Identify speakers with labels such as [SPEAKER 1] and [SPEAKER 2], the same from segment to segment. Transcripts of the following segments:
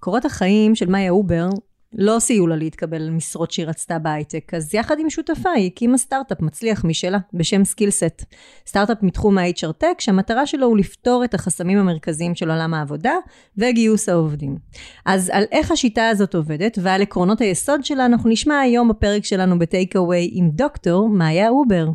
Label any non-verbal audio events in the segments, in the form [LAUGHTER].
[SPEAKER 1] קורות החיים של מיה הובר לא סייעו לה להתקבל למשרות שהיא רצתה בהייטק, אז יחד עם שותפה היא הקימה סטארט-אפ מצליח משלה, בשם סקילסט. סטארט-אפ מתחום ה-HR Tech, שהמטרה שלו הוא לפתור את החסמים המרכזיים של עולם העבודה וגיוס העובדים. אז על איך השיטה הזאת עובדת ועל עקרונות היסוד שלה אנחנו נשמע היום בפרק שלנו בטייק אווי עם דוקטור מיה הובר.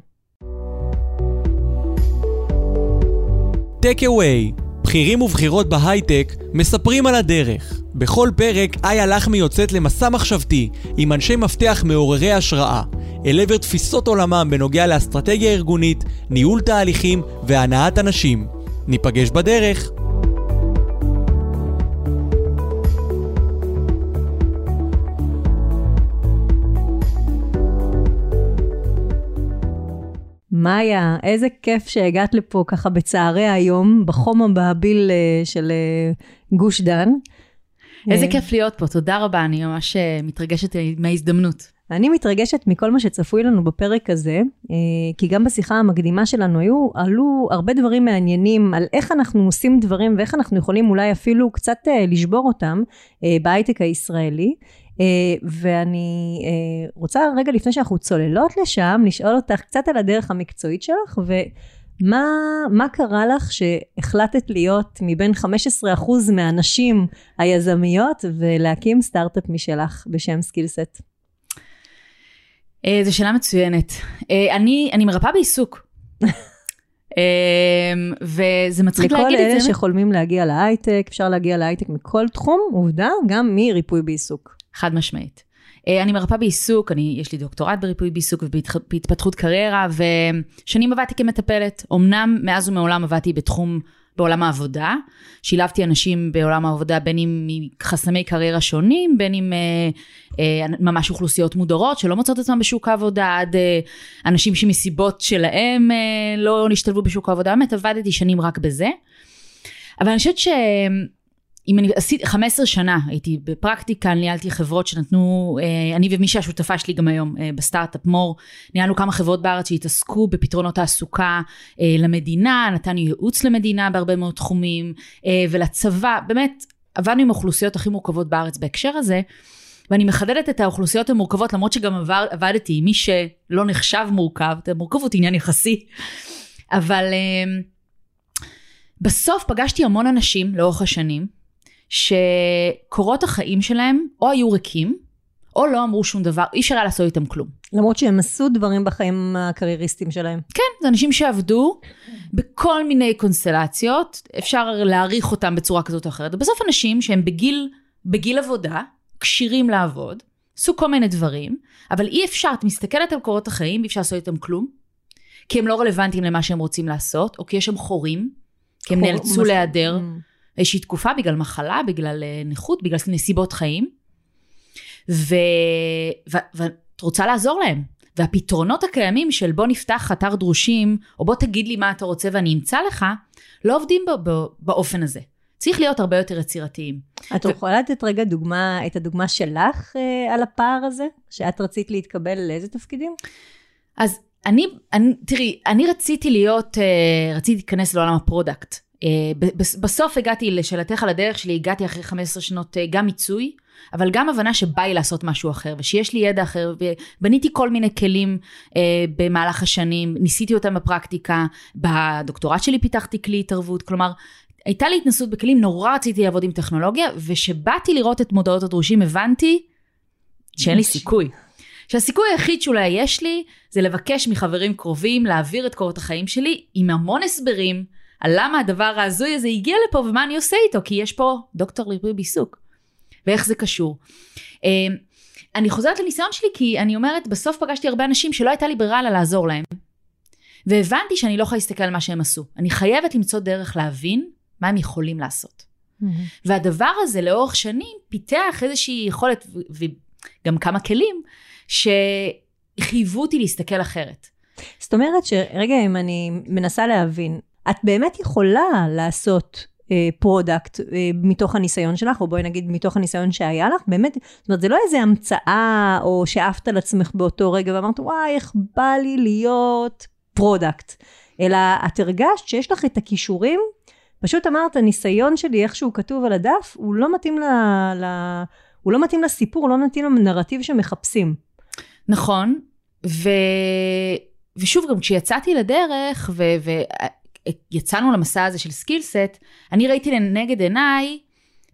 [SPEAKER 2] טייק אווי, בכירים ובכירות בהייטק מספרים על הדרך. בכל פרק איה לחמי יוצאת למסע מחשבתי עם אנשי מפתח מעוררי השראה, אל עבר תפיסות עולמם בנוגע לאסטרטגיה ארגונית, ניהול תהליכים והנעת אנשים. ניפגש בדרך.
[SPEAKER 1] מאיה, איזה כיף שהגעת לפה ככה בצהרי היום, בחום הבהביל אה, של אה, גוש דן.
[SPEAKER 3] איזה
[SPEAKER 1] אה,
[SPEAKER 3] כיף להיות פה, תודה רבה, אני ממש מתרגשת מההזדמנות.
[SPEAKER 1] אני מתרגשת מכל מה שצפוי לנו בפרק הזה, כי גם בשיחה המקדימה שלנו היו, עלו הרבה דברים מעניינים על איך אנחנו עושים דברים ואיך אנחנו יכולים אולי אפילו קצת לשבור אותם בהייטק הישראלי. ואני רוצה רגע לפני שאנחנו צוללות לשם, לשאול אותך קצת על הדרך המקצועית שלך, ו... מה, מה קרה לך שהחלטת להיות מבין 15% מהנשים היזמיות ולהקים סטארט-אפ משלך בשם סקילסט?
[SPEAKER 3] אה, זו שאלה מצוינת. אה, אני, אני מרפאה בעיסוק. [LAUGHS] אה, וזה מצחיק להגיד את זה.
[SPEAKER 1] לכל אלה שחולמים להגיע להייטק, אפשר להגיע להייטק מכל תחום, עובדה, גם מריפוי בעיסוק.
[SPEAKER 3] חד משמעית. אה, אני מרפאה בעיסוק, אני, יש לי דוקטורט בריפוי בעיסוק ובהתפתחות קריירה, ושנים עבדתי כמטפלת. אמנם מאז ומעולם עבדתי בתחום, בעולם העבודה. שילבתי אנשים בעולם העבודה, בין אם מחסמי קריירה שונים, בין אם אה, אה, ממש אוכלוסיות מודרות שלא מוצאות עצמם בשוק העבודה, עד אה, אנשים שמסיבות שלהם אה, לא נשתלבו בשוק העבודה. באמת עבדתי שנים רק בזה. אבל אני חושבת ש... אם אני עשיתי 15 שנה הייתי בפרקטיקה, ניהלתי חברות שנתנו, אה, אני ומי שהשותפה שלי גם היום אה, בסטארט-אפ מור, ניהלנו כמה חברות בארץ שהתעסקו בפתרונות תעסוקה אה, למדינה, נתנו ייעוץ למדינה בהרבה מאוד תחומים, ולצבא, באמת עבדנו עם האוכלוסיות הכי מורכבות בארץ בהקשר הזה. ואני מחדדת את האוכלוסיות המורכבות למרות שגם עבר, עבדתי עם מי שלא נחשב מורכב, מורכבות עניין יחסי, אבל בסוף פגשתי המון אנשים לאורך השנים שקורות החיים שלהם או היו ריקים, או לא אמרו שום דבר, אי אפשר היה לעשות איתם כלום.
[SPEAKER 1] למרות שהם עשו דברים בחיים הקרייריסטיים שלהם.
[SPEAKER 3] כן, זה אנשים שעבדו בכל מיני קונסטלציות, אפשר להעריך אותם בצורה כזאת או אחרת. ובסוף אנשים שהם בגיל, בגיל עבודה, כשירים לעבוד, עשו כל מיני דברים, אבל אי אפשר, את מסתכלת על קורות החיים, אי אפשר לעשות איתם כלום, כי הם לא רלוונטיים למה שהם רוצים לעשות, או כי יש שם חורים, כי הם חור, נאלצו מש... להיעדר. Mm. איזושהי תקופה בגלל מחלה, בגלל אה, נכות, בגלל נסיבות חיים. ו... ו... ואת רוצה לעזור להם. והפתרונות הקיימים של בוא נפתח אתר דרושים, או בוא תגיד לי מה אתה רוצה ואני אמצא לך, לא עובדים ב... ב... באופן הזה. צריך להיות הרבה יותר יצירתיים.
[SPEAKER 1] את ו... יכולה לתת רגע דוגמה, את הדוגמה שלך אה, על הפער הזה? שאת רצית להתקבל לאיזה תפקידים?
[SPEAKER 3] אז אני, אני, תראי, אני רציתי להיות, אה, רציתי להיכנס לעולם ה product. אה, בסוף הגעתי לשאלתך על הדרך שלי, הגעתי אחרי 15 שנות אה, גם מיצוי, אבל גם הבנה שבא לי לעשות משהו אחר, ושיש לי ידע אחר, ובניתי כל מיני כלים אה, במהלך השנים, ניסיתי אותם בפרקטיקה, בדוקטורט שלי פיתחתי כלי התערבות, כלומר, הייתה לי התנסות בכלים, נורא רציתי לעבוד עם טכנולוגיה, וכשבאתי לראות את מודעות הדרושים, הבנתי שאין לי סיכוי. שהסיכוי היחיד שאולי יש לי, זה לבקש מחברים קרובים להעביר את קורות החיים שלי עם המון הסברים, על למה הדבר ההזוי הזה הגיע לפה ומה אני עושה איתו, כי יש פה דוקטור לריפוי בעיסוק. ואיך זה קשור. אמ, אני חוזרת לניסיון שלי כי אני אומרת, בסוף פגשתי הרבה אנשים שלא הייתה לי ברירה אלא לעזור להם. והבנתי שאני לא יכולה להסתכל על מה שהם עשו. אני חייבת למצוא דרך להבין מה הם יכולים לעשות. Mm-hmm. והדבר הזה לאורך שנים פיתח איזושהי יכולת וגם כמה כלים שחייבו אותי להסתכל אחרת.
[SPEAKER 1] זאת אומרת שרגע אם אני מנסה להבין, את באמת יכולה לעשות product אה, אה, מתוך הניסיון שלך, או בואי נגיד מתוך הניסיון שהיה לך, באמת, זאת אומרת, זה לא איזה המצאה, או שעפת על עצמך באותו רגע ואמרת, וואי, איך בא לי להיות product, אלא את הרגשת שיש לך את הכישורים, פשוט אמרת, הניסיון שלי, איך שהוא כתוב על הדף, הוא לא מתאים ל... ל... הוא לא מתאים לסיפור, הוא לא מתאים לנרטיב שמחפשים.
[SPEAKER 3] נכון, ו... ושוב, גם כשיצאתי לדרך, ויצאנו למסע הזה של skillset, אני ראיתי לנגד עיניי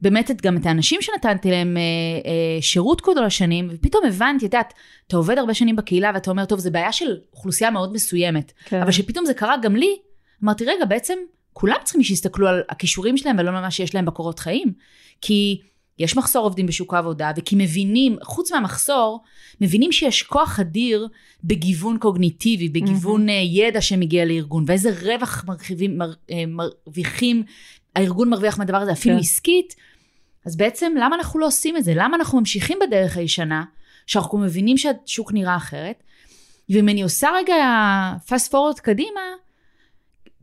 [SPEAKER 3] באמת את, גם את האנשים שנתתי להם אה, אה, שירות כל השנים, ופתאום הבנתי, את יודעת, אתה עובד הרבה שנים בקהילה ואתה אומר, טוב, זה בעיה של אוכלוסייה מאוד מסוימת, כן. אבל שפתאום זה קרה גם לי, אמרתי, רגע, בעצם כולם צריכים שיסתכלו על הכישורים שלהם ולא על מה שיש להם בקורות חיים, כי יש מחסור עובדים בשוק העבודה, וכי מבינים, חוץ מהמחסור, מבינים שיש כוח אדיר בגיוון קוגניטיבי, בגיוון mm-hmm. ידע שמגיע לארגון, ואיזה רווח מרחיבים, מר, אה, מרוויחים, הארגון מרוויח מהדבר הזה, אפילו כן. עסקית. אז בעצם למה אנחנו לא עושים את זה? למה אנחנו ממשיכים בדרך הישנה, שאנחנו מבינים שהשוק נראה אחרת? ואם אני עושה רגע fast forward קדימה,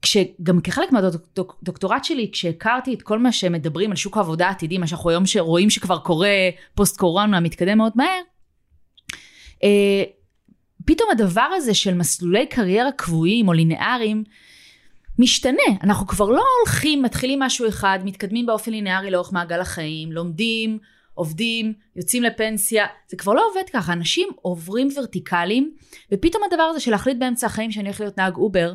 [SPEAKER 3] כשגם כחלק מהדוקטורט שלי, כשהכרתי את כל מה שמדברים על שוק העבודה העתידי, מה שאנחנו היום רואים שכבר קורה פוסט קורונה, מתקדם מאוד מהר, אה, פתאום הדבר הזה של מסלולי קריירה קבועים או לינאריים, משתנה. אנחנו כבר לא הולכים, מתחילים משהו אחד, מתקדמים באופן לינארי לאורך מעגל החיים, לומדים, עובדים, יוצאים לפנסיה, זה כבר לא עובד ככה, אנשים עוברים ורטיקלים, ופתאום הדבר הזה של להחליט באמצע החיים שאני הולך להיות נהג אובר,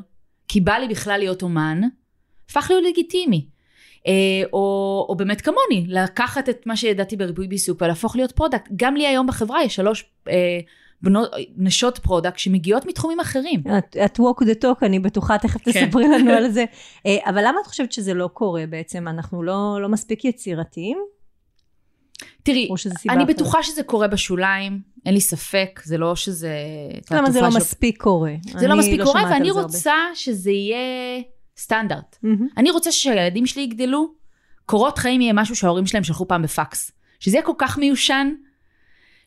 [SPEAKER 3] כי בא לי בכלל להיות אומן, הפך להיות לגיטימי. אה, או, או באמת כמוני, לקחת את מה שידעתי בריפוי בעיסוק ולהפוך להיות product. גם לי היום בחברה יש שלוש אה, בנות, נשות product שמגיעות מתחומים אחרים.
[SPEAKER 1] את, את walk the talk, אני בטוחה, תכף כן. תספרי לנו על זה. [LAUGHS] אה, אבל למה את חושבת שזה לא קורה בעצם? אנחנו לא, לא מספיק יצירתיים?
[SPEAKER 3] תראי, אני אחרת? בטוחה שזה קורה בשוליים, אין לי ספק, זה לא שזה...
[SPEAKER 1] למה זה לא של... מספיק קורה?
[SPEAKER 3] זה לא מספיק לא קורה, ואני רוצה. שזה יהיה סטנדרט. Mm-hmm. אני רוצה שהילדים שלי יגדלו, קורות חיים יהיה משהו שההורים שלהם שלחו פעם בפקס. שזה יהיה כל כך מיושן,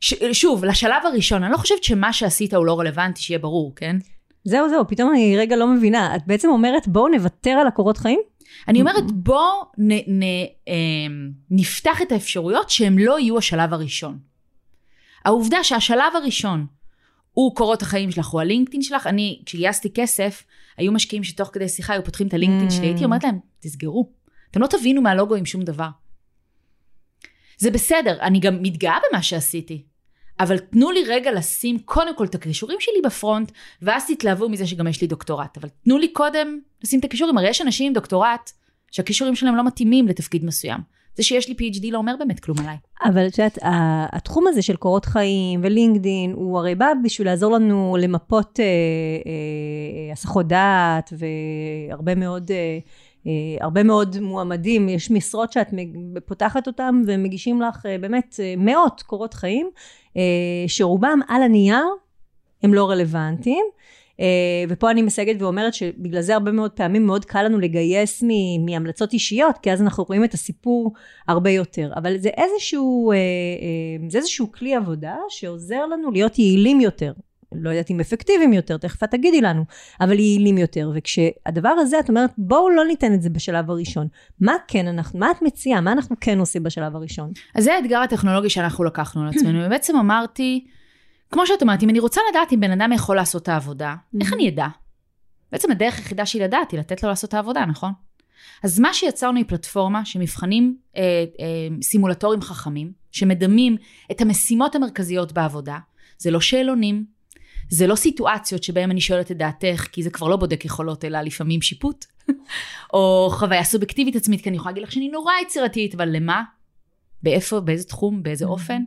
[SPEAKER 3] ש... שוב, לשלב הראשון, אני לא חושבת שמה שעשית הוא לא רלוונטי, שיהיה ברור, כן?
[SPEAKER 1] זהו, זהו, פתאום אני רגע לא מבינה. את בעצם אומרת, בואו נוותר על הקורות חיים?
[SPEAKER 3] אני אומרת, בואו נ, נ, אה, נפתח את האפשרויות שהם לא יהיו השלב הראשון. העובדה שהשלב הראשון הוא קורות החיים שלך, הוא הלינקדאין שלך, אני, כשגייסתי כסף, היו משקיעים שתוך כדי שיחה היו פותחים את הלינקדאין שלי, הייתי אומרת להם, תסגרו. אתם לא תבינו מהלוגו עם שום דבר. זה בסדר, אני גם מתגאה במה שעשיתי. אבל תנו לי רגע לשים קודם כל את הכישורים שלי בפרונט, ואז תתלהבו מזה שגם יש לי דוקטורט. אבל תנו לי קודם לשים את הכישורים. הרי יש אנשים עם דוקטורט שהכישורים שלהם לא מתאימים לתפקיד מסוים. זה שיש לי PhD לא אומר באמת כלום עליי.
[SPEAKER 1] אבל את יודעת, התחום הזה של קורות חיים ולינקדין, הוא הרי בא בשביל לעזור לנו למפות אה, אה, הסחות דעת והרבה מאוד... אה, אה, הרבה מאוד מועמדים, יש משרות שאת פותחת אותם ומגישים לך אה, באמת אה, מאות קורות חיים, שרובם על הנייר הם לא רלוונטיים. ופה אני מסייגת ואומרת שבגלל זה הרבה מאוד פעמים מאוד קל לנו לגייס מהמלצות אישיות, כי אז אנחנו רואים את הסיפור הרבה יותר. אבל זה איזשהו, זה איזשהו כלי עבודה שעוזר לנו להיות יעילים יותר. לא יודעת אם אפקטיביים יותר, תכף את תגידי לנו, אבל יעילים יותר. וכשהדבר הזה, את אומרת, בואו לא ניתן את זה בשלב הראשון. מה כן אנחנו, מה את מציעה? מה אנחנו כן עושים בשלב הראשון?
[SPEAKER 3] אז זה האתגר הטכנולוגי שאנחנו לקחנו על עצמנו, [CLEARS THROAT] ובעצם אמרתי, כמו שאת אומרת, אם אני רוצה לדעת אם בן אדם יכול לעשות את העבודה, איך אני אדע? בעצם הדרך היחידה שהיא לדעת היא לתת לו לעשות את העבודה, נכון? אז מה שיצרנו היא פלטפורמה שמבחנים אה, אה, סימולטוריים חכמים, שמדמים את המשימות המרכזיות בעבודה. זה לא שאלונים, זה לא סיטואציות שבהן אני שואלת את דעתך, כי זה כבר לא בודק יכולות, אלא לפעמים שיפוט, [LAUGHS] או חוויה סובייקטיבית עצמית, כי אני יכולה להגיד לך שאני נורא יצירתית, אבל למה? באיפה, באיזה תחום, באיזה mm-hmm. אופן?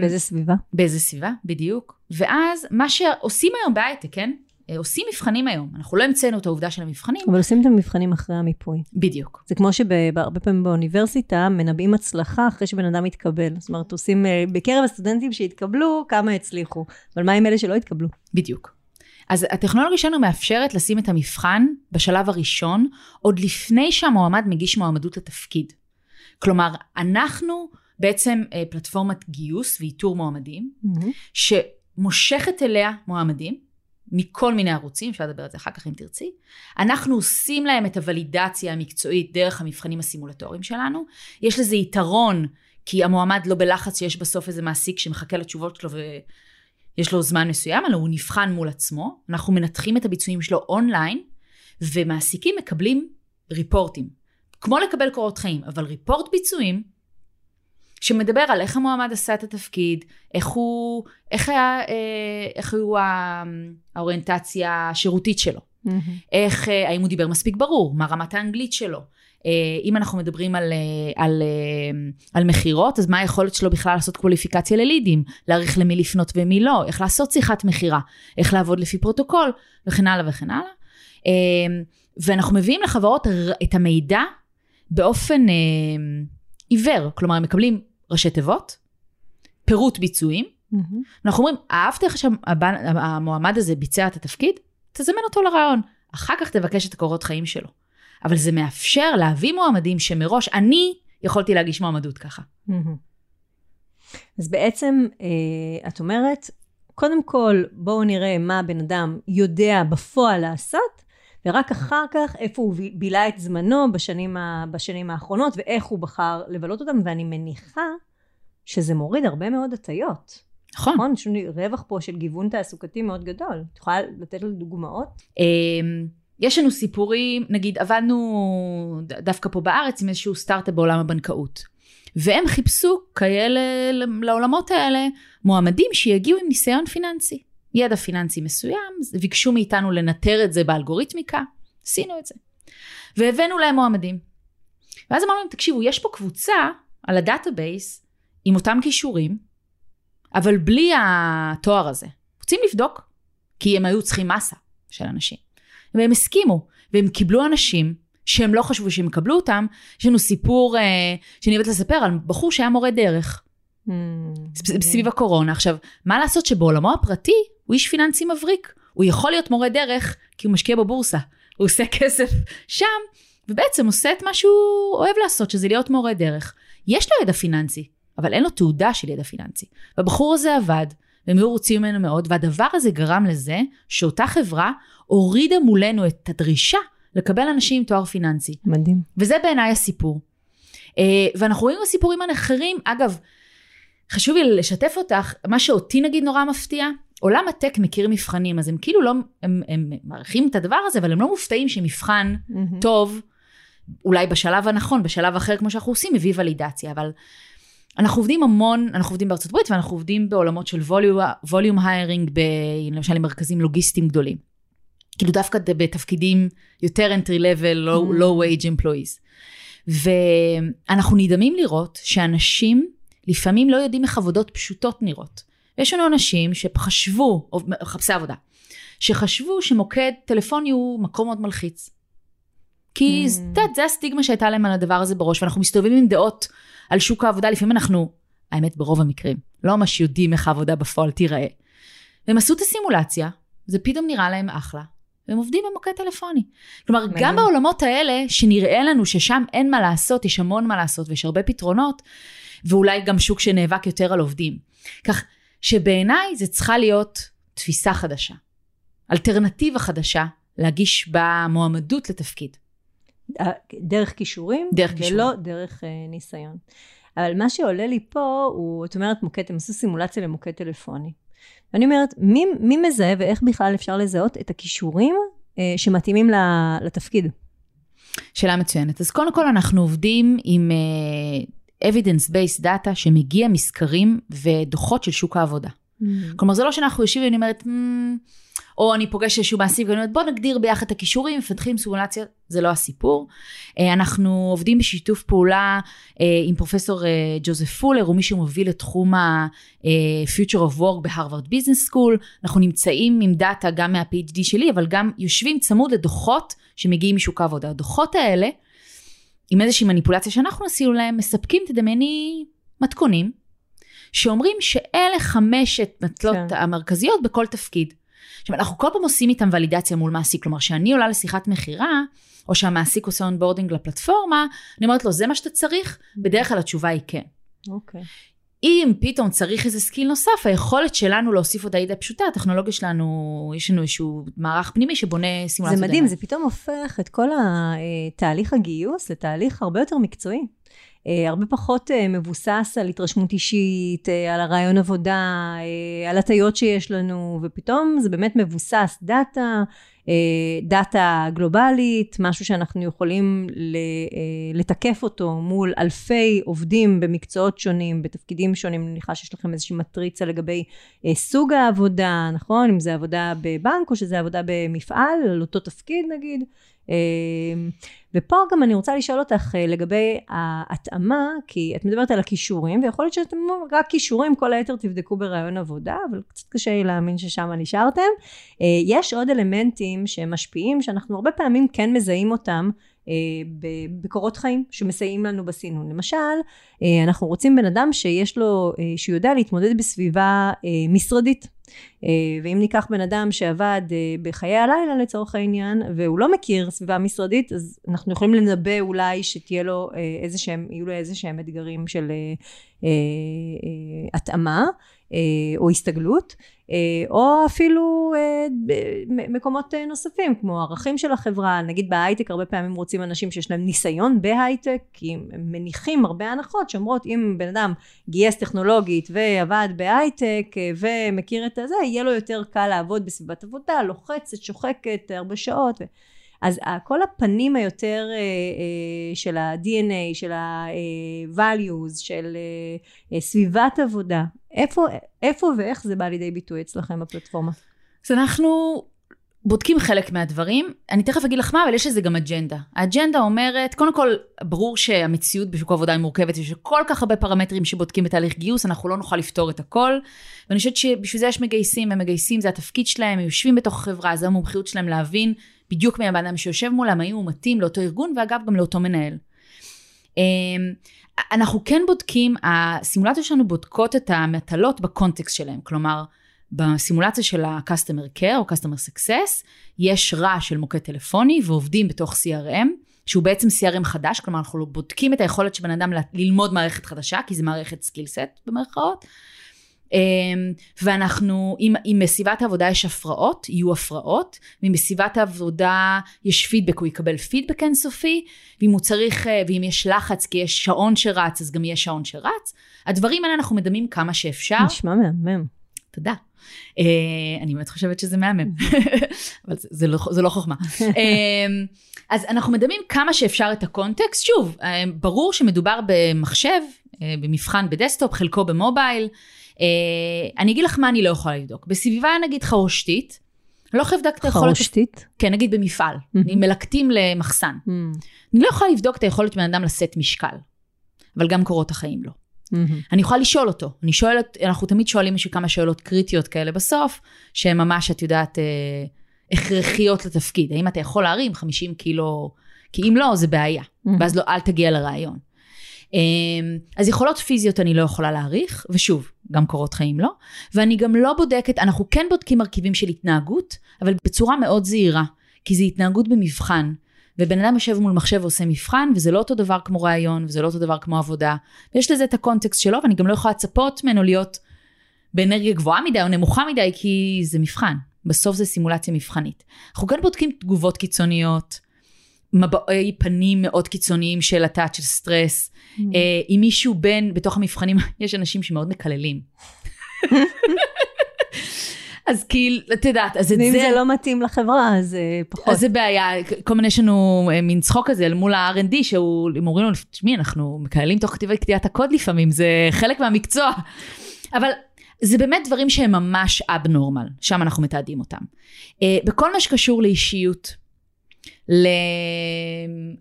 [SPEAKER 1] באיזה סביבה?
[SPEAKER 3] באיזה סביבה, בדיוק. ואז מה שעושים היום בהייטק, כן? אה, עושים מבחנים היום. אנחנו לא המצאנו את העובדה של המבחנים.
[SPEAKER 1] אבל עושים את המבחנים אחרי המיפוי.
[SPEAKER 3] בדיוק.
[SPEAKER 1] זה כמו שהרבה פעמים באוניברסיטה מנבאים הצלחה אחרי שבן אדם יתקבל. זאת אומרת, עושים אה, בקרב הסטודנטים שהתקבלו, כמה הצליחו. אבל מה עם אלה שלא התקבלו?
[SPEAKER 3] בדיוק. אז הטכנולוגיה שלנו מאפשרת לשים את המבחן בשלב הראשון, עוד לפני שהמועמד מגיש מועמדות לתפקיד. כלומר, אנחנו בעצם אה, פלטפורמת גיוס ואיתור מועמדים, mm-hmm. שמושכת אליה מועמדים, מכל מיני ערוצים, אפשר לדבר על זה אחר כך אם תרצי. אנחנו עושים להם את הוולידציה המקצועית דרך המבחנים הסימולטוריים שלנו. יש לזה יתרון, כי המועמד לא בלחץ שיש בסוף איזה מעסיק שמחכה לתשובות שלו ויש לו זמן מסוים, אלא הוא נבחן מול עצמו. אנחנו מנתחים את הביצועים שלו אונליין, ומעסיקים מקבלים ריפורטים. כמו לקבל קורות חיים, אבל ריפורט ביצועים, שמדבר על איך המועמד עשה את התפקיד, איך הוא, איך היה, אה, איך הוא האוריינטציה השירותית שלו, mm-hmm. איך, אה, האם הוא דיבר מספיק ברור, מה רמת האנגלית שלו. אה, אם אנחנו מדברים על, על, על מכירות, אז מה היכולת שלו בכלל לעשות קווליפיקציה ללידים, להעריך למי לפנות ומי לא, איך לעשות שיחת מכירה, איך לעבוד לפי פרוטוקול, וכן הלאה וכן הלאה. ואנחנו מביאים לחברות את המידע באופן עיוור, כלומר הם מקבלים ראשי תיבות, פירוט ביצועים. Mm-hmm. אנחנו אומרים, אהבת איך שהמועמד הזה ביצע את התפקיד? תזמן אותו לרעיון. אחר כך תבקש את הקורות חיים שלו. אבל זה מאפשר להביא מועמדים שמראש, אני יכולתי להגיש מועמדות ככה. Mm-hmm.
[SPEAKER 1] אז בעצם, אה, את אומרת, קודם כל, בואו נראה מה הבן אדם יודע בפועל לעשות, ורק אחר כך איפה הוא בילה את זמנו בשנים, ה, בשנים האחרונות ואיך הוא בחר לבלות אותם ואני מניחה שזה מוריד הרבה מאוד הטיות.
[SPEAKER 3] נכון.
[SPEAKER 1] נכון, יש לנו רווח פה של גיוון תעסוקתי מאוד גדול. את יכולה לתת לנו דוגמאות?
[SPEAKER 3] אמ, יש לנו סיפורים, נגיד עבדנו דווקא פה בארץ עם איזשהו סטארט-אפ בעולם הבנקאות. והם חיפשו כאלה לעולמות האלה מועמדים שיגיעו עם ניסיון פיננסי. ידע פיננסי מסוים, ביקשו מאיתנו לנטר את זה באלגוריתמיקה, עשינו את זה. והבאנו להם מועמדים. ואז אמרנו להם, תקשיבו, יש פה קבוצה על ה database עם אותם כישורים, אבל בלי התואר הזה. רוצים לבדוק, כי הם היו צריכים מסה של אנשים. והם הסכימו, והם קיבלו אנשים שהם לא חשבו שהם יקבלו אותם. יש לנו סיפור אה, שאני אוהבת לספר על בחור שהיה מורה דרך. Mm, סביב הקורונה. עכשיו, מה לעשות שבעולמו הפרטי הוא איש פיננסי מבריק. הוא יכול להיות מורה דרך כי הוא משקיע בבורסה. הוא עושה [LAUGHS] כסף שם, ובעצם עושה את מה שהוא אוהב לעשות, שזה להיות מורה דרך. יש לו ידע פיננסי, אבל אין לו תעודה של ידע פיננסי. והבחור הזה עבד, והם היו רוצים ממנו מאוד, והדבר הזה גרם לזה שאותה חברה הורידה מולנו את הדרישה לקבל אנשים עם תואר פיננסי.
[SPEAKER 1] מדהים.
[SPEAKER 3] וזה בעיניי הסיפור. אה, ואנחנו רואים בסיפורים האחרים, אגב, חשוב לי לשתף אותך, מה שאותי נגיד נורא מפתיע, עולם הטק מכיר מבחנים, אז הם כאילו לא, הם, הם מעריכים את הדבר הזה, אבל הם לא מופתעים שמבחן mm-hmm. טוב, אולי בשלב הנכון, בשלב אחר כמו שאנחנו עושים, מביא ולידציה, אבל אנחנו עובדים המון, אנחנו עובדים בארצות הברית ואנחנו עובדים בעולמות של ווליום היירינג, למשל עם מרכזים לוגיסטיים גדולים. כאילו דווקא בתפקידים יותר entry level, low, mm. low wage employees. ואנחנו נדהמים לראות שאנשים לפעמים לא יודעים איך עבודות פשוטות נראות. יש לנו אנשים שחשבו, או מחפשי עבודה, שחשבו שמוקד טלפוני הוא מקום מאוד מלחיץ. כי mm. את יודעת, זה הסטיגמה שהייתה להם על הדבר הזה בראש, ואנחנו מסתובבים עם דעות על שוק העבודה, לפעמים אנחנו, האמת ברוב המקרים, לא ממש יודעים איך העבודה בפועל תיראה. והם עשו את הסימולציה, זה פתאום נראה להם אחלה, והם עובדים במוקד טלפוני. כלומר, מדהים. גם בעולמות האלה, שנראה לנו ששם אין מה לעשות, יש המון מה לעשות ויש הרבה פתרונות, ואולי גם שוק שנאבק יותר על עובדים. כך שבעיניי זה צריכה להיות תפיסה חדשה, אלטרנטיבה חדשה להגיש במועמדות לתפקיד.
[SPEAKER 1] אה, דרך כישורים,
[SPEAKER 3] דרך כישורים.
[SPEAKER 1] ולא דרך uh, ניסיון. אבל מה שעולה לי פה הוא, את אומרת מוקד, הם עשו סימולציה למוקד טלפוני. ואני אומרת, מי, מי מזהה ואיך בכלל אפשר לזהות את הכישורים uh, שמתאימים לתפקיד?
[SPEAKER 3] שאלה מצוינת. אז קודם כל אנחנו עובדים עם uh, evidence-based data שמגיע מסקרים ודוחות של שוק העבודה. Mm. כלומר, זה לא שאנחנו יושבים ואני אומרת, mm, או אני פוגשת איזשהו מעסיק ואני אומרת בוא נגדיר ביחד את הכישורים, מפתחים סימולציה, זה לא הסיפור. אה, אנחנו עובדים בשיתוף פעולה אה, עם פרופסור אה, ג'וזף פולר, הוא מי שמוביל את תחום ה-future of work ב Harvard Business School. אנחנו נמצאים עם דאטה גם מה-PhD שלי, אבל גם יושבים צמוד לדוחות שמגיעים משוק העבודה. הדוחות האלה, עם איזושהי מניפולציה שאנחנו עשינו להם, מספקים, תדמייני, מתכונים. שאומרים שאלה חמשת מטלות כן. המרכזיות בכל תפקיד. עכשיו, אנחנו כל פעם עושים איתם ולידציה מול מעסיק, כלומר, כשאני עולה לשיחת מכירה, או שהמעסיק עושה onboarding לפלטפורמה, אני אומרת לו, זה מה שאתה צריך? בדרך כלל התשובה היא כן.
[SPEAKER 1] אוקיי. Okay.
[SPEAKER 3] אם פתאום צריך איזה skill נוסף, היכולת שלנו להוסיף אותה היא די פשוטה, הטכנולוגיה שלנו, יש לנו איזשהו מערך פנימי שבונה סימולציה.
[SPEAKER 1] זה מדהים, זה פתאום הופך את כל התהליך הגיוס לתהליך הרבה יותר מקצועי. אה, הרבה פחות אה, מבוסס על התרשמות אישית, אה, על הראיון עבודה, על הטיות שיש לנו, ופתאום זה באמת מבוסס דאטה, דאטה גלובלית, משהו שאנחנו יכולים לתקף אותו מול אלפי עובדים במקצועות שונים, בתפקידים שונים, אני מניחה שיש לכם איזושהי מטריצה לגבי סוג העבודה, נכון? אם זה עבודה בבנק או שזה עבודה במפעל, על אותו תפקיד נגיד. אמ, ופה גם אני רוצה לשאול אותך אה, לגבי ההתאמה, כי את מדברת על הכישורים, ויכול להיות שאתם רק כישורים, כל היתר תבדקו ברעיון עבודה, אבל קצת קשה לי להאמין ששם נשארתם. אה, יש עוד אלמנטים שמשפיעים, שאנחנו הרבה פעמים כן מזהים אותם. אה, בקורות חיים שמסייעים לנו בסינון. למשל, אנחנו רוצים בן אדם שיש לו, שהוא יודע להתמודד בסביבה משרדית. אה, ואם ניקח בן אדם שעבד אה, בחיי הלילה לצורך העניין, והוא לא מכיר סביבה משרדית, אז אנחנו יכולים לנבא אולי שתהיה לו אה, איזה שהם, יהיו לו איזה שהם אתגרים של התאמה. או הסתגלות, או אפילו מקומות נוספים, כמו ערכים של החברה, נגיד בהייטק הרבה פעמים רוצים אנשים שיש להם ניסיון בהייטק, כי הם מניחים הרבה הנחות שאומרות אם בן אדם גייס טכנולוגית ועבד בהייטק ומכיר את הזה, יהיה לו יותר קל לעבוד בסביבת עבודה, לוחצת, שוחקת, הרבה שעות. אז כל הפנים היותר אה, אה, של ה-DNA, של ה-values, של אה, סביבת עבודה, איפה, איפה ואיך זה בא לידי ביטוי אצלכם בפלטפורמה?
[SPEAKER 3] אז אנחנו בודקים חלק מהדברים. אני תכף אגיד לך מה, אבל יש לזה גם אג'נדה. האג'נדה אומרת, קודם כל, ברור שהמציאות בשוק העבודה היא מורכבת, יש כל כך הרבה פרמטרים שבודקים בתהליך גיוס, אנחנו לא נוכל לפתור את הכל. ואני חושבת שבשביל זה יש מגייסים, הם מגייסים, זה התפקיד שלהם, הם יושבים בתוך החברה, זה המומחיות שלהם להבין בדיוק מי הבן אדם שיושב מולם, האם הוא מתאים לאותו ארגון, ואגב, גם לאותו מנהל. אמ, אנחנו כן בודקים, הסימולציות שלנו בודקות את המטלות בקונטקסט שלהם, כלומר, בסימולציה של ה-customer care או customer success, יש רע של מוקד טלפוני ועובדים בתוך CRM, שהוא בעצם CRM חדש, כלומר אנחנו בודקים את היכולת של בן אדם ללמוד מערכת חדשה, כי זה מערכת סקילסט במרכאות, אמ, ואנחנו, אם, אם בסביבת העבודה יש הפרעות, יהיו הפרעות, ואם בסביבת העבודה יש פידבק, הוא יקבל פידבק אינסופי, ואם הוא צריך, אה, ואם יש לחץ, כי יש שעון שרץ, אז גם יש שעון שרץ. הדברים האלה אנחנו מדמים כמה שאפשר.
[SPEAKER 1] נשמע מהמם.
[SPEAKER 3] תודה. אה, אני באמת חושבת שזה מהמם, [LAUGHS] אבל זה, זה, לא, זה לא חוכמה. אה, אז אנחנו מדמים כמה שאפשר את הקונטקסט. שוב, אה, ברור שמדובר במחשב, במבחן ב desktop, חלקו ב mobile. אה, אני אגיד לך מה אני לא יכולה לבדוק. בסביבה נגיד חרושתית, לא יכולה לבדוק את היכולת...
[SPEAKER 1] חרושתית?
[SPEAKER 3] כן, נגיד במפעל. Mm-hmm. מלקטים למחסן. Mm-hmm. אני לא יכולה לבדוק את היכולת בן אדם לשאת משקל, אבל גם קורות החיים לא. Mm-hmm. אני יכולה לשאול אותו. אני שואלת, אנחנו תמיד שואלים מישהו כמה שאלות קריטיות כאלה בסוף, שהן ממש, את יודעת, אה, הכרחיות לתפקיד. האם אתה יכול להרים 50 קילו? כי אם לא, זה בעיה. Mm-hmm. ואז לא, אל תגיע לרעיון. אמ, אז יכולות פיזיות אני לא יכולה להעריך, ושוב, גם קורות חיים לא, ואני גם לא בודקת, אנחנו כן בודקים מרכיבים של התנהגות, אבל בצורה מאוד זהירה, כי זה התנהגות במבחן. ובן אדם יושב מול מחשב ועושה מבחן, וזה לא אותו דבר כמו ראיון, וזה לא אותו דבר כמו עבודה. ויש לזה את הקונטקסט שלו, ואני גם לא יכולה לצפות ממנו להיות באנרגיה גבוהה מדי או נמוכה מדי, כי זה מבחן. בסוף זה סימולציה מבחנית. אנחנו כן בודקים תגובות קיצוניות, מבעי פנים מאוד קיצוניים של הטאט של סטרס. Mm. hmm אם מישהו בין, בתוך המבחנים, [LAUGHS] יש אנשים שמאוד מקללים. [LAUGHS] אז כאילו, את יודעת, אז את
[SPEAKER 1] זה... ואם זה לא מתאים לחברה, אז אה, פחות.
[SPEAKER 3] אז זה בעיה, כל מיני, יש לנו אה, מין צחוק כזה אל מול ה-R&D, שהוא, הם אומרים לנו, תשמעי, אנחנו מקללים תוך כתיבת קטיעת הקוד לפעמים, זה חלק מהמקצוע. אבל זה באמת דברים שהם ממש אבנורמל, שם אנחנו מתעדים אותם. בכל מה שקשור לאישיות,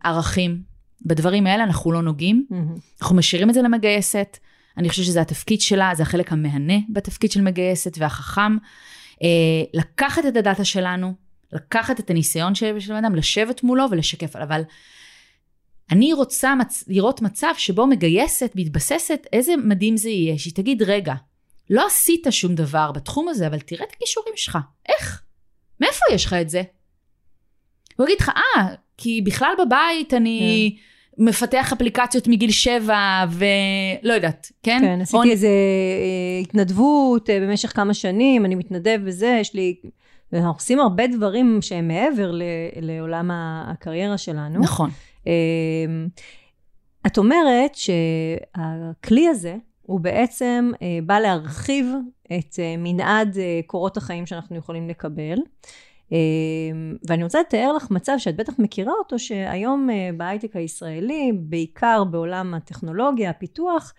[SPEAKER 3] לערכים. בדברים האלה אנחנו לא נוגעים, mm-hmm. אנחנו משאירים את זה למגייסת. אני חושבת שזה התפקיד שלה, זה החלק המהנה בתפקיד של מגייסת והחכם. אה, לקחת את הדאטה שלנו, לקחת את הניסיון של בן אדם, לשבת מולו ולשקף עליו. אבל אני רוצה מצ... לראות מצב שבו מגייסת, מתבססת, איזה מדהים זה יהיה, שהיא תגיד, רגע, לא עשית שום דבר בתחום הזה, אבל תראה את הכישורים שלך. איך? מאיפה יש לך את זה? הוא יגיד לך, אה, כי בכלל בבית אני... כן. מפתח אפליקציות מגיל שבע, ולא יודעת, כן?
[SPEAKER 1] כן, עשיתי או... איזה אה, התנדבות אה, במשך כמה שנים, אני מתנדב בזה, יש לי... אנחנו עושים הרבה דברים שהם מעבר ל, לעולם הקריירה שלנו.
[SPEAKER 3] נכון. אמ,
[SPEAKER 1] את אומרת שהכלי הזה הוא בעצם אה, בא להרחיב את מנעד קורות החיים שאנחנו יכולים לקבל. ואני רוצה לתאר לך מצב שאת בטח מכירה אותו, שהיום בהייטק הישראלי, בעיקר בעולם הטכנולוגיה, הפיתוח,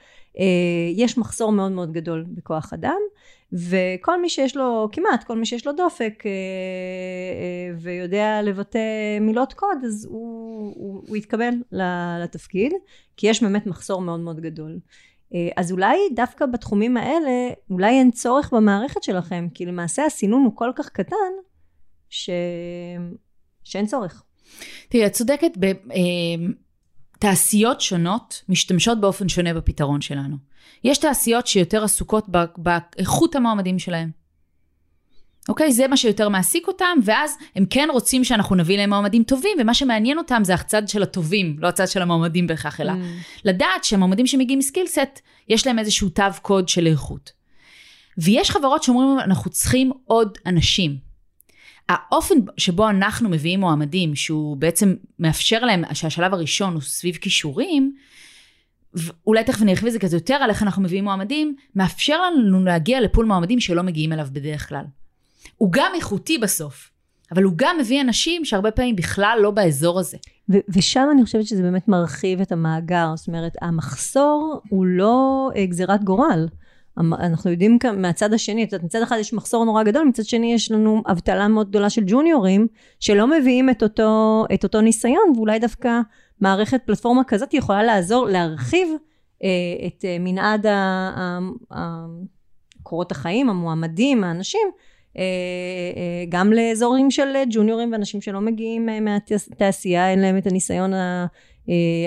[SPEAKER 1] יש מחסור מאוד מאוד גדול בכוח אדם, וכל מי שיש לו, כמעט כל מי שיש לו דופק ויודע לבטא מילות קוד, אז הוא, הוא, הוא יתקבל לתפקיד, כי יש באמת מחסור מאוד מאוד גדול. אה, אז אולי דווקא בתחומים האלה, אולי אין צורך במערכת שלכם, כי למעשה הסינון הוא כל כך קטן, ש... שאין צורך.
[SPEAKER 3] תראי, את צודקת, בתעשיות אה, שונות משתמשות באופן שונה בפתרון שלנו. יש תעשיות שיותר עסוקות באיכות המועמדים שלהם. אוקיי? זה מה שיותר מעסיק אותם, ואז הם כן רוצים שאנחנו נביא להם מועמדים טובים, ומה שמעניין אותם זה הצד של הטובים, לא הצד של המועמדים בהכרח, אלא mm. לדעת שהמועמדים שמגיעים מסקילסט, יש להם איזשהו תו קוד של איכות. ויש חברות שאומרים, אנחנו צריכים עוד אנשים. האופן שבו אנחנו מביאים מועמדים, שהוא בעצם מאפשר להם, שהשלב הראשון הוא סביב כישורים, אולי תכף אני ארחיב את זה קצת יותר על איך אנחנו מביאים מועמדים, מאפשר לנו להגיע לפול מועמדים שלא מגיעים אליו בדרך כלל. הוא גם איכותי בסוף, אבל הוא גם מביא אנשים שהרבה פעמים בכלל לא באזור הזה.
[SPEAKER 1] ושם אני חושבת שזה באמת מרחיב את המאגר, זאת אומרת, המחסור הוא לא אה, גזירת גורל. אנחנו יודעים מהצד השני, את יודעת, מצד אחד יש מחסור נורא גדול, מצד שני יש לנו אבטלה מאוד גדולה של ג'וניורים, שלא מביאים את אותו, את אותו ניסיון, ואולי דווקא מערכת פלטפורמה כזאת יכולה לעזור להרחיב אה, את אה, מנעד קורות החיים, המועמדים, האנשים, אה, אה, גם לאזורים של ג'וניורים ואנשים שלא מגיעים אה, מהתעשייה, אין להם את הניסיון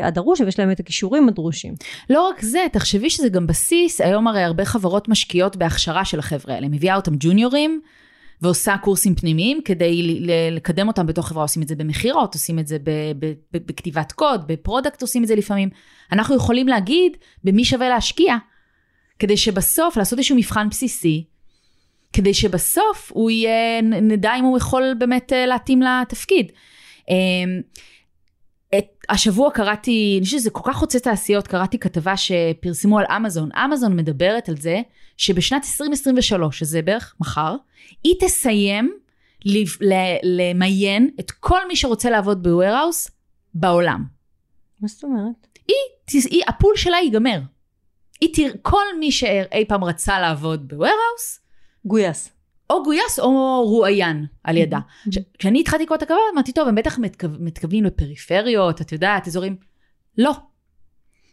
[SPEAKER 1] הדרוש ויש להם את הכישורים הדרושים.
[SPEAKER 3] לא רק זה, תחשבי שזה גם בסיס, היום הרי הרבה חברות משקיעות בהכשרה של החבר'ה האלה, מביאה אותם ג'וניורים. ועושה קורסים פנימיים כדי לקדם אותם בתוך חברה, עושים את זה במכירות, עושים את זה בכתיבת קוד, ב product עושים את זה לפעמים. אנחנו יכולים להגיד במי שווה להשקיע, כדי שבסוף לעשות איזשהו מבחן בסיסי, כדי שבסוף הוא יהיה, נדע אם הוא יכול באמת אה, להתאים לתפקיד. את, השבוע קראתי, אני חושבת שזה כל כך חוצה תעשיות, קראתי כתבה שפרסמו על אמזון. אמזון מדברת על זה שבשנת 2023, שזה בערך מחר, היא תסיים למיין את כל מי שרוצה לעבוד ב warehouse בעולם.
[SPEAKER 1] מה זאת אומרת?
[SPEAKER 3] היא, היא, ה pool שלה ייגמר. היא תראה, כל מי שאי פעם רצה לעבוד ב warehouse,
[SPEAKER 1] גויס.
[SPEAKER 3] או גויס או רואיין על ידה. כשאני התחלתי לקרוא את הכבוד, אמרתי, טוב, הם בטח מתכוונים לפריפריות, את יודעת, אזורים... לא.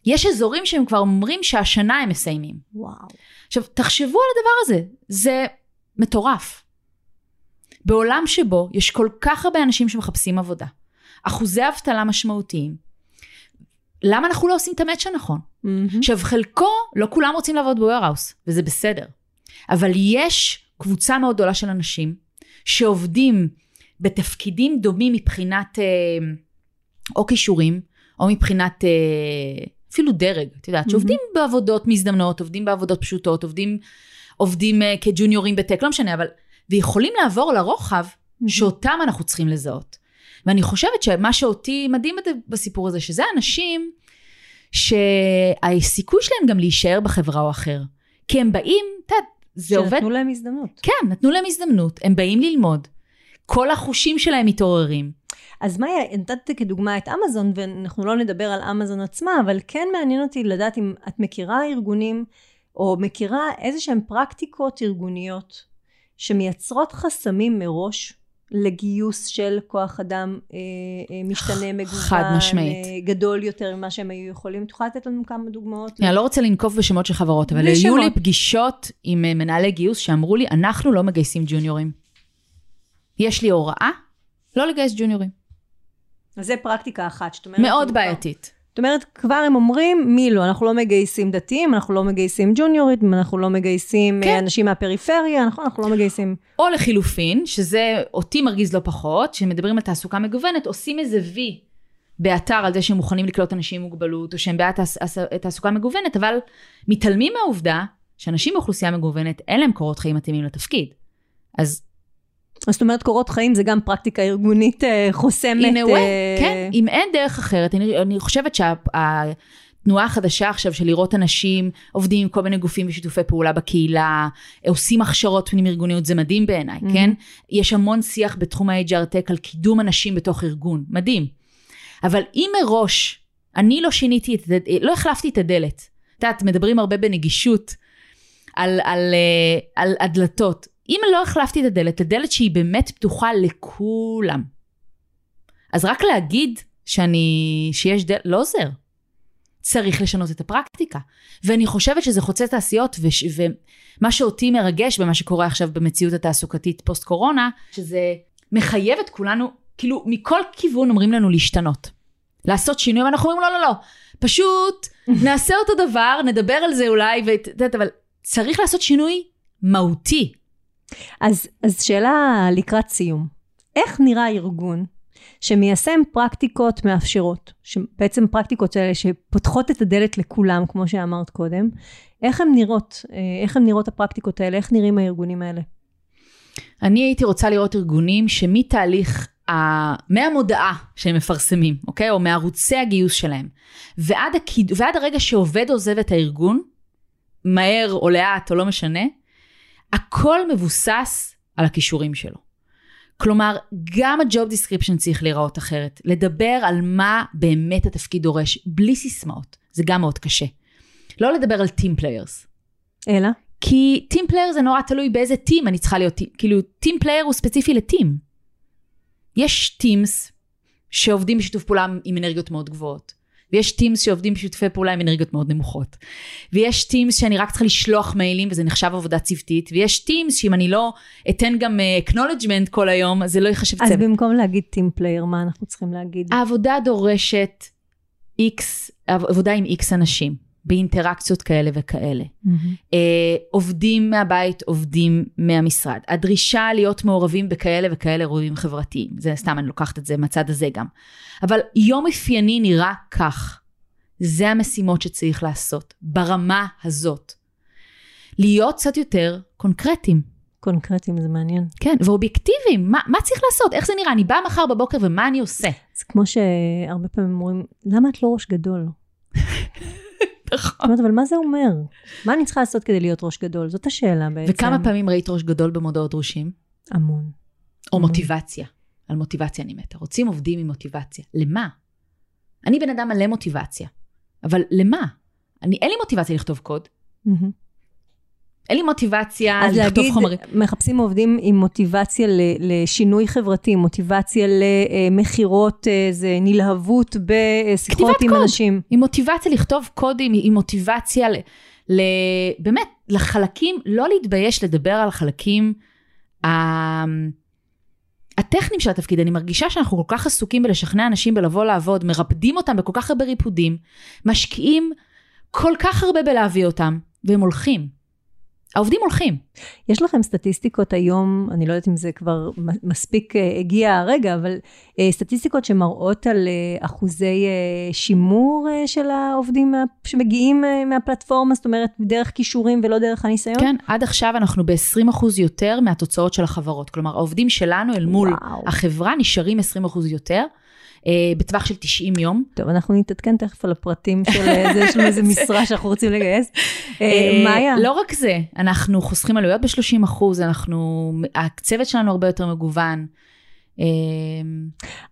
[SPEAKER 3] יש אזורים שהם כבר אומרים שהשנה הם מסיימים.
[SPEAKER 1] וואו.
[SPEAKER 3] עכשיו, תחשבו על הדבר הזה, זה מטורף. בעולם שבו יש כל כך הרבה אנשים שמחפשים עבודה, אחוזי אבטלה משמעותיים, למה אנחנו לא עושים את המאץ' הנכון? Mm-hmm. עכשיו, חלקו, לא כולם רוצים לעבוד בווירהאוס, וזה בסדר. אבל יש קבוצה מאוד גדולה של אנשים שעובדים בתפקידים דומים מבחינת אה, או כישורים, או מבחינת אה, אפילו דרג, את יודעת, mm-hmm. שעובדים בעבודות מזדמנות, עובדים בעבודות פשוטות, עובדים, עובדים uh, כג'וניורים בטק, לא משנה, אבל, ויכולים לעבור לרוחב mm-hmm. שאותם אנחנו צריכים לזהות. ואני חושבת שמה שאותי מדהים בסיפור הזה, שזה אנשים שהסיכוי שלהם גם להישאר בחברה או אחר. כי הם באים, את יודעת, זה עובד...
[SPEAKER 1] שנתנו להם הזדמנות.
[SPEAKER 3] כן, נתנו להם הזדמנות, הם באים ללמוד. כל החושים שלהם מתעוררים.
[SPEAKER 1] אז מאיה, נתת כדוגמה את אמזון, ואנחנו לא נדבר על אמזון עצמה, אבל כן מעניין אותי לדעת אם את מכירה ארגונים, או מכירה איזה שהן פרקטיקות ארגוניות שמייצרות חסמים מראש לגיוס של כוח אדם אה, אה, משתנה מגוון, חד משמעית. אה, גדול יותר ממה שהם היו יכולים. את יכולה לתת לנו כמה דוגמאות?
[SPEAKER 3] אני לא רוצה לנקוב בשמות של חברות, אבל היו לי פגישות עם מנהלי גיוס שאמרו לי, אנחנו לא מגייסים ג'וניורים. יש לי הוראה לא לגייס ג'וניורים.
[SPEAKER 1] אז זה פרקטיקה אחת, שאת
[SPEAKER 3] אומרת... מאוד בעייתית.
[SPEAKER 1] זאת אומרת, כבר הם אומרים, מי לא, אנחנו לא מגייסים דתיים, אנחנו לא מגייסים ג'וניורית, אנחנו לא מגייסים כן. אנשים מהפריפריה, נכון, אנחנו לא מגייסים...
[SPEAKER 3] או לחילופין, שזה אותי מרגיז לא פחות, שמדברים על תעסוקה מגוונת, עושים איזה וי באתר על זה שהם מוכנים לקלוט אנשים עם מוגבלות, או שהם בעד תעסוקה מגוונת, אבל מתעלמים מהעובדה שאנשים באוכלוסייה מגוונת, אין להם קורות חיים מתאימים לתפקיד. אז
[SPEAKER 1] זאת אומרת, קורות חיים זה גם פרקטיקה ארגונית אה, חוסמת.
[SPEAKER 3] In a way,
[SPEAKER 1] אה,
[SPEAKER 3] כן, אם אין דרך אחרת, אני, אני חושבת שהתנועה החדשה עכשיו של לראות אנשים עובדים עם כל מיני גופים ושיתופי פעולה בקהילה, עושים הכשרות פנים ארגוניות, זה מדהים בעיניי,
[SPEAKER 1] Mhm.
[SPEAKER 3] כן? יש המון שיח בתחום ה-HR Tech על קידום אנשים בתוך ארגון, מדהים. אבל אם מראש אני לא שיניתי, את, הד- לא החלפתי את הדלת, את יודעת, מדברים הרבה בנגישות על, על, אה, על הדלתות. אם לא החלפתי את הדלת, הדלת שהיא באמת פתוחה לכולם. אז רק להגיד שאני, שיש דלת, לא עוזר. צריך לשנות את הפרקטיקה. ואני חושבת שזה חוצה תעשיות, וש, ומה שאותי מרגש במה שקורה עכשיו במציאות התעסוקתית פוסט קורונה, שזה מחייב את כולנו, כאילו מכל כיוון אומרים לנו להשתנות. לעשות שינוי, ואנחנו אומרים לא, לא, לא, פשוט [LAUGHS] נעשה אותו דבר, נדבר על זה אולי, ואת יודעת, אבל צריך לעשות שינוי מהותי.
[SPEAKER 1] אז, אז שאלה לקראת סיום. איך נראה ארגון שמיישם פרקטיקות מאפשרות, שבעצם פרקטיקות האלה שפותחות את הדלת לכולם, כמו שאמרת קודם, איך הן נראות? אה, איך הן נראות הפרקטיקות האלה? איך נראים הארגונים האלה?
[SPEAKER 3] אני הייתי רוצה לראות ארגונים שמתהליך, ה... מהמודעה שהם מפרסמים, אוקיי? או מערוצי הגיוס שלהם, ועד, הקיד... ועד הרגע שעובד עוזב את הארגון, מהר או לאט או לא משנה, הכל מבוסס על הכישורים שלו. כלומר, גם ה job description צריך להיראות אחרת. לדבר על מה באמת התפקיד דורש, בלי סיסמאות. זה גם מאוד קשה. לא לדבר על team players.
[SPEAKER 1] אלא?
[SPEAKER 3] כי team player זה נורא תלוי באיזה team אני צריכה להיות, כאילו team player הוא ספציפי ל team. יש teams שעובדים בשיתוף פעולה עם אנרגיות מאוד גבוהות, ויש teams שעובדים בשיתופי פעולה עם אנרגיות מאוד נמוכות, ויש teams שאני רק צריכה לשלוח מיילים וזה נחשב עבודה צוותית, ויש teams שאם אני לא אתן גם uh, acknowledgement כל היום, אז זה לא ייחשב
[SPEAKER 1] אז
[SPEAKER 3] צוות.
[SPEAKER 1] במקום להגיד team player, מה אנחנו צריכים להגיד?
[SPEAKER 3] העבודה דורשת X, עבודה עם X אנשים, באינטראקציות כאלה וכאלה.
[SPEAKER 1] מהמם.
[SPEAKER 3] אה, עובדים מהבית, עובדים מהמשרד. הדרישה להיות מעורבים בכאלה וכאלה אירועים חברתיים. זה סתם, אני לוקחת את זה מהצד הזה גם. אבל יום אופייני נראה כך. זה המשימות שצריך לעשות, ברמה הזאת. להיות קצת יותר קונקרטיים.
[SPEAKER 1] קונקרטיים זה מעניין.
[SPEAKER 3] כן, ואובייקטיביים. מה, מה צריך לעשות? איך זה נראה? אני באה מחר בבוקר ומה אני עושה?
[SPEAKER 1] זה כמו שהרבה פעמים אומרים, למה את לא ראש גדול? [LAUGHS]
[SPEAKER 3] נכון.
[SPEAKER 1] אומרת, אבל מה זה אומר? מה אני צריכה לעשות כדי להיות ראש גדול? זאת השאלה בעצם.
[SPEAKER 3] וכמה פעמים ראית ראש גדול במודעות דרושים?
[SPEAKER 1] המון.
[SPEAKER 3] או
[SPEAKER 1] המון.
[SPEAKER 3] מוטיבציה. על מוטיבציה אני מתה. רוצים עובדים עם מוטיבציה. למה? אני בן אדם מלא מוטיבציה. אבל למה? אני, אין לי מוטיבציה לכתוב קוד.
[SPEAKER 1] מהמם.
[SPEAKER 3] אין לי מוטיבציה
[SPEAKER 1] אז
[SPEAKER 3] לכתוב
[SPEAKER 1] להגיד,
[SPEAKER 3] חומרים.
[SPEAKER 1] מחפשים עובדים עם מוטיבציה לשינוי חברתי, מוטיבציה למכירות, אה, זה נלהבות בשיחות עם
[SPEAKER 3] קוד.
[SPEAKER 1] אנשים.
[SPEAKER 3] עם מוטיבציה לכתוב קודים, עם מוטיבציה ל, ל... באמת, לחלקים, לא להתבייש לדבר על החלקים ה... הטכניים של התפקיד. אני מרגישה שאנחנו כל כך עסוקים בלשכנע אנשים בלבוא לעבוד, מרפדים אותם בכל כך הרבה ריפודים, משקיעים כל כך הרבה בלהביא אותם, והם הולכים. העובדים הולכים.
[SPEAKER 1] יש לכם סטטיסטיקות היום, אני לא יודעת אם זה כבר מספיק אה, הגיע הרגע, אבל אה, סטטיסטיקות שמראות על אה, אחוזי שימור של העובדים שמגיעים מהפלטפורמה, זאת אומרת, דרך כישורים ולא דרך הניסיון?
[SPEAKER 3] כן, עד עכשיו אנחנו ב-20% יותר מהתוצאות של החברות. כלומר, העובדים שלנו אל מול
[SPEAKER 1] וואו.
[SPEAKER 3] החברה נשארים 20% יותר, בטווח של 90 יום.
[SPEAKER 1] טוב, אנחנו נתעדכן תכף על הפרטים של אה, זה, יש לנו איזה [LAUGHS] משרה שאנחנו רוצים לגייס. אה,
[SPEAKER 3] אה,
[SPEAKER 1] מאיה?
[SPEAKER 3] לא רק זה, אנחנו חוסכים עלויות ב-30 אחוז, אנחנו, הצוות שלנו הרבה יותר מגוון. אה,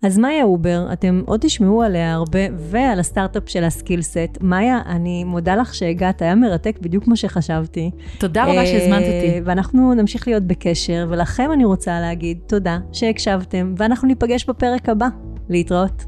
[SPEAKER 1] אז מיה הובר, אתם עוד תשמעו עליה הרבה, ועל הסטארט-אפ של ה skillset. מיה, אני מודה לך שהגעת, היה מרתק בדיוק כמו שחשבתי.
[SPEAKER 3] תודה רבה
[SPEAKER 1] אה,
[SPEAKER 3] שהזמנת אותי.
[SPEAKER 1] ואנחנו נמשיך להיות בקשר, ולכם אני רוצה להגיד תודה שהקשבתם, ואנחנו ניפגש בפרק הבא. להתראות.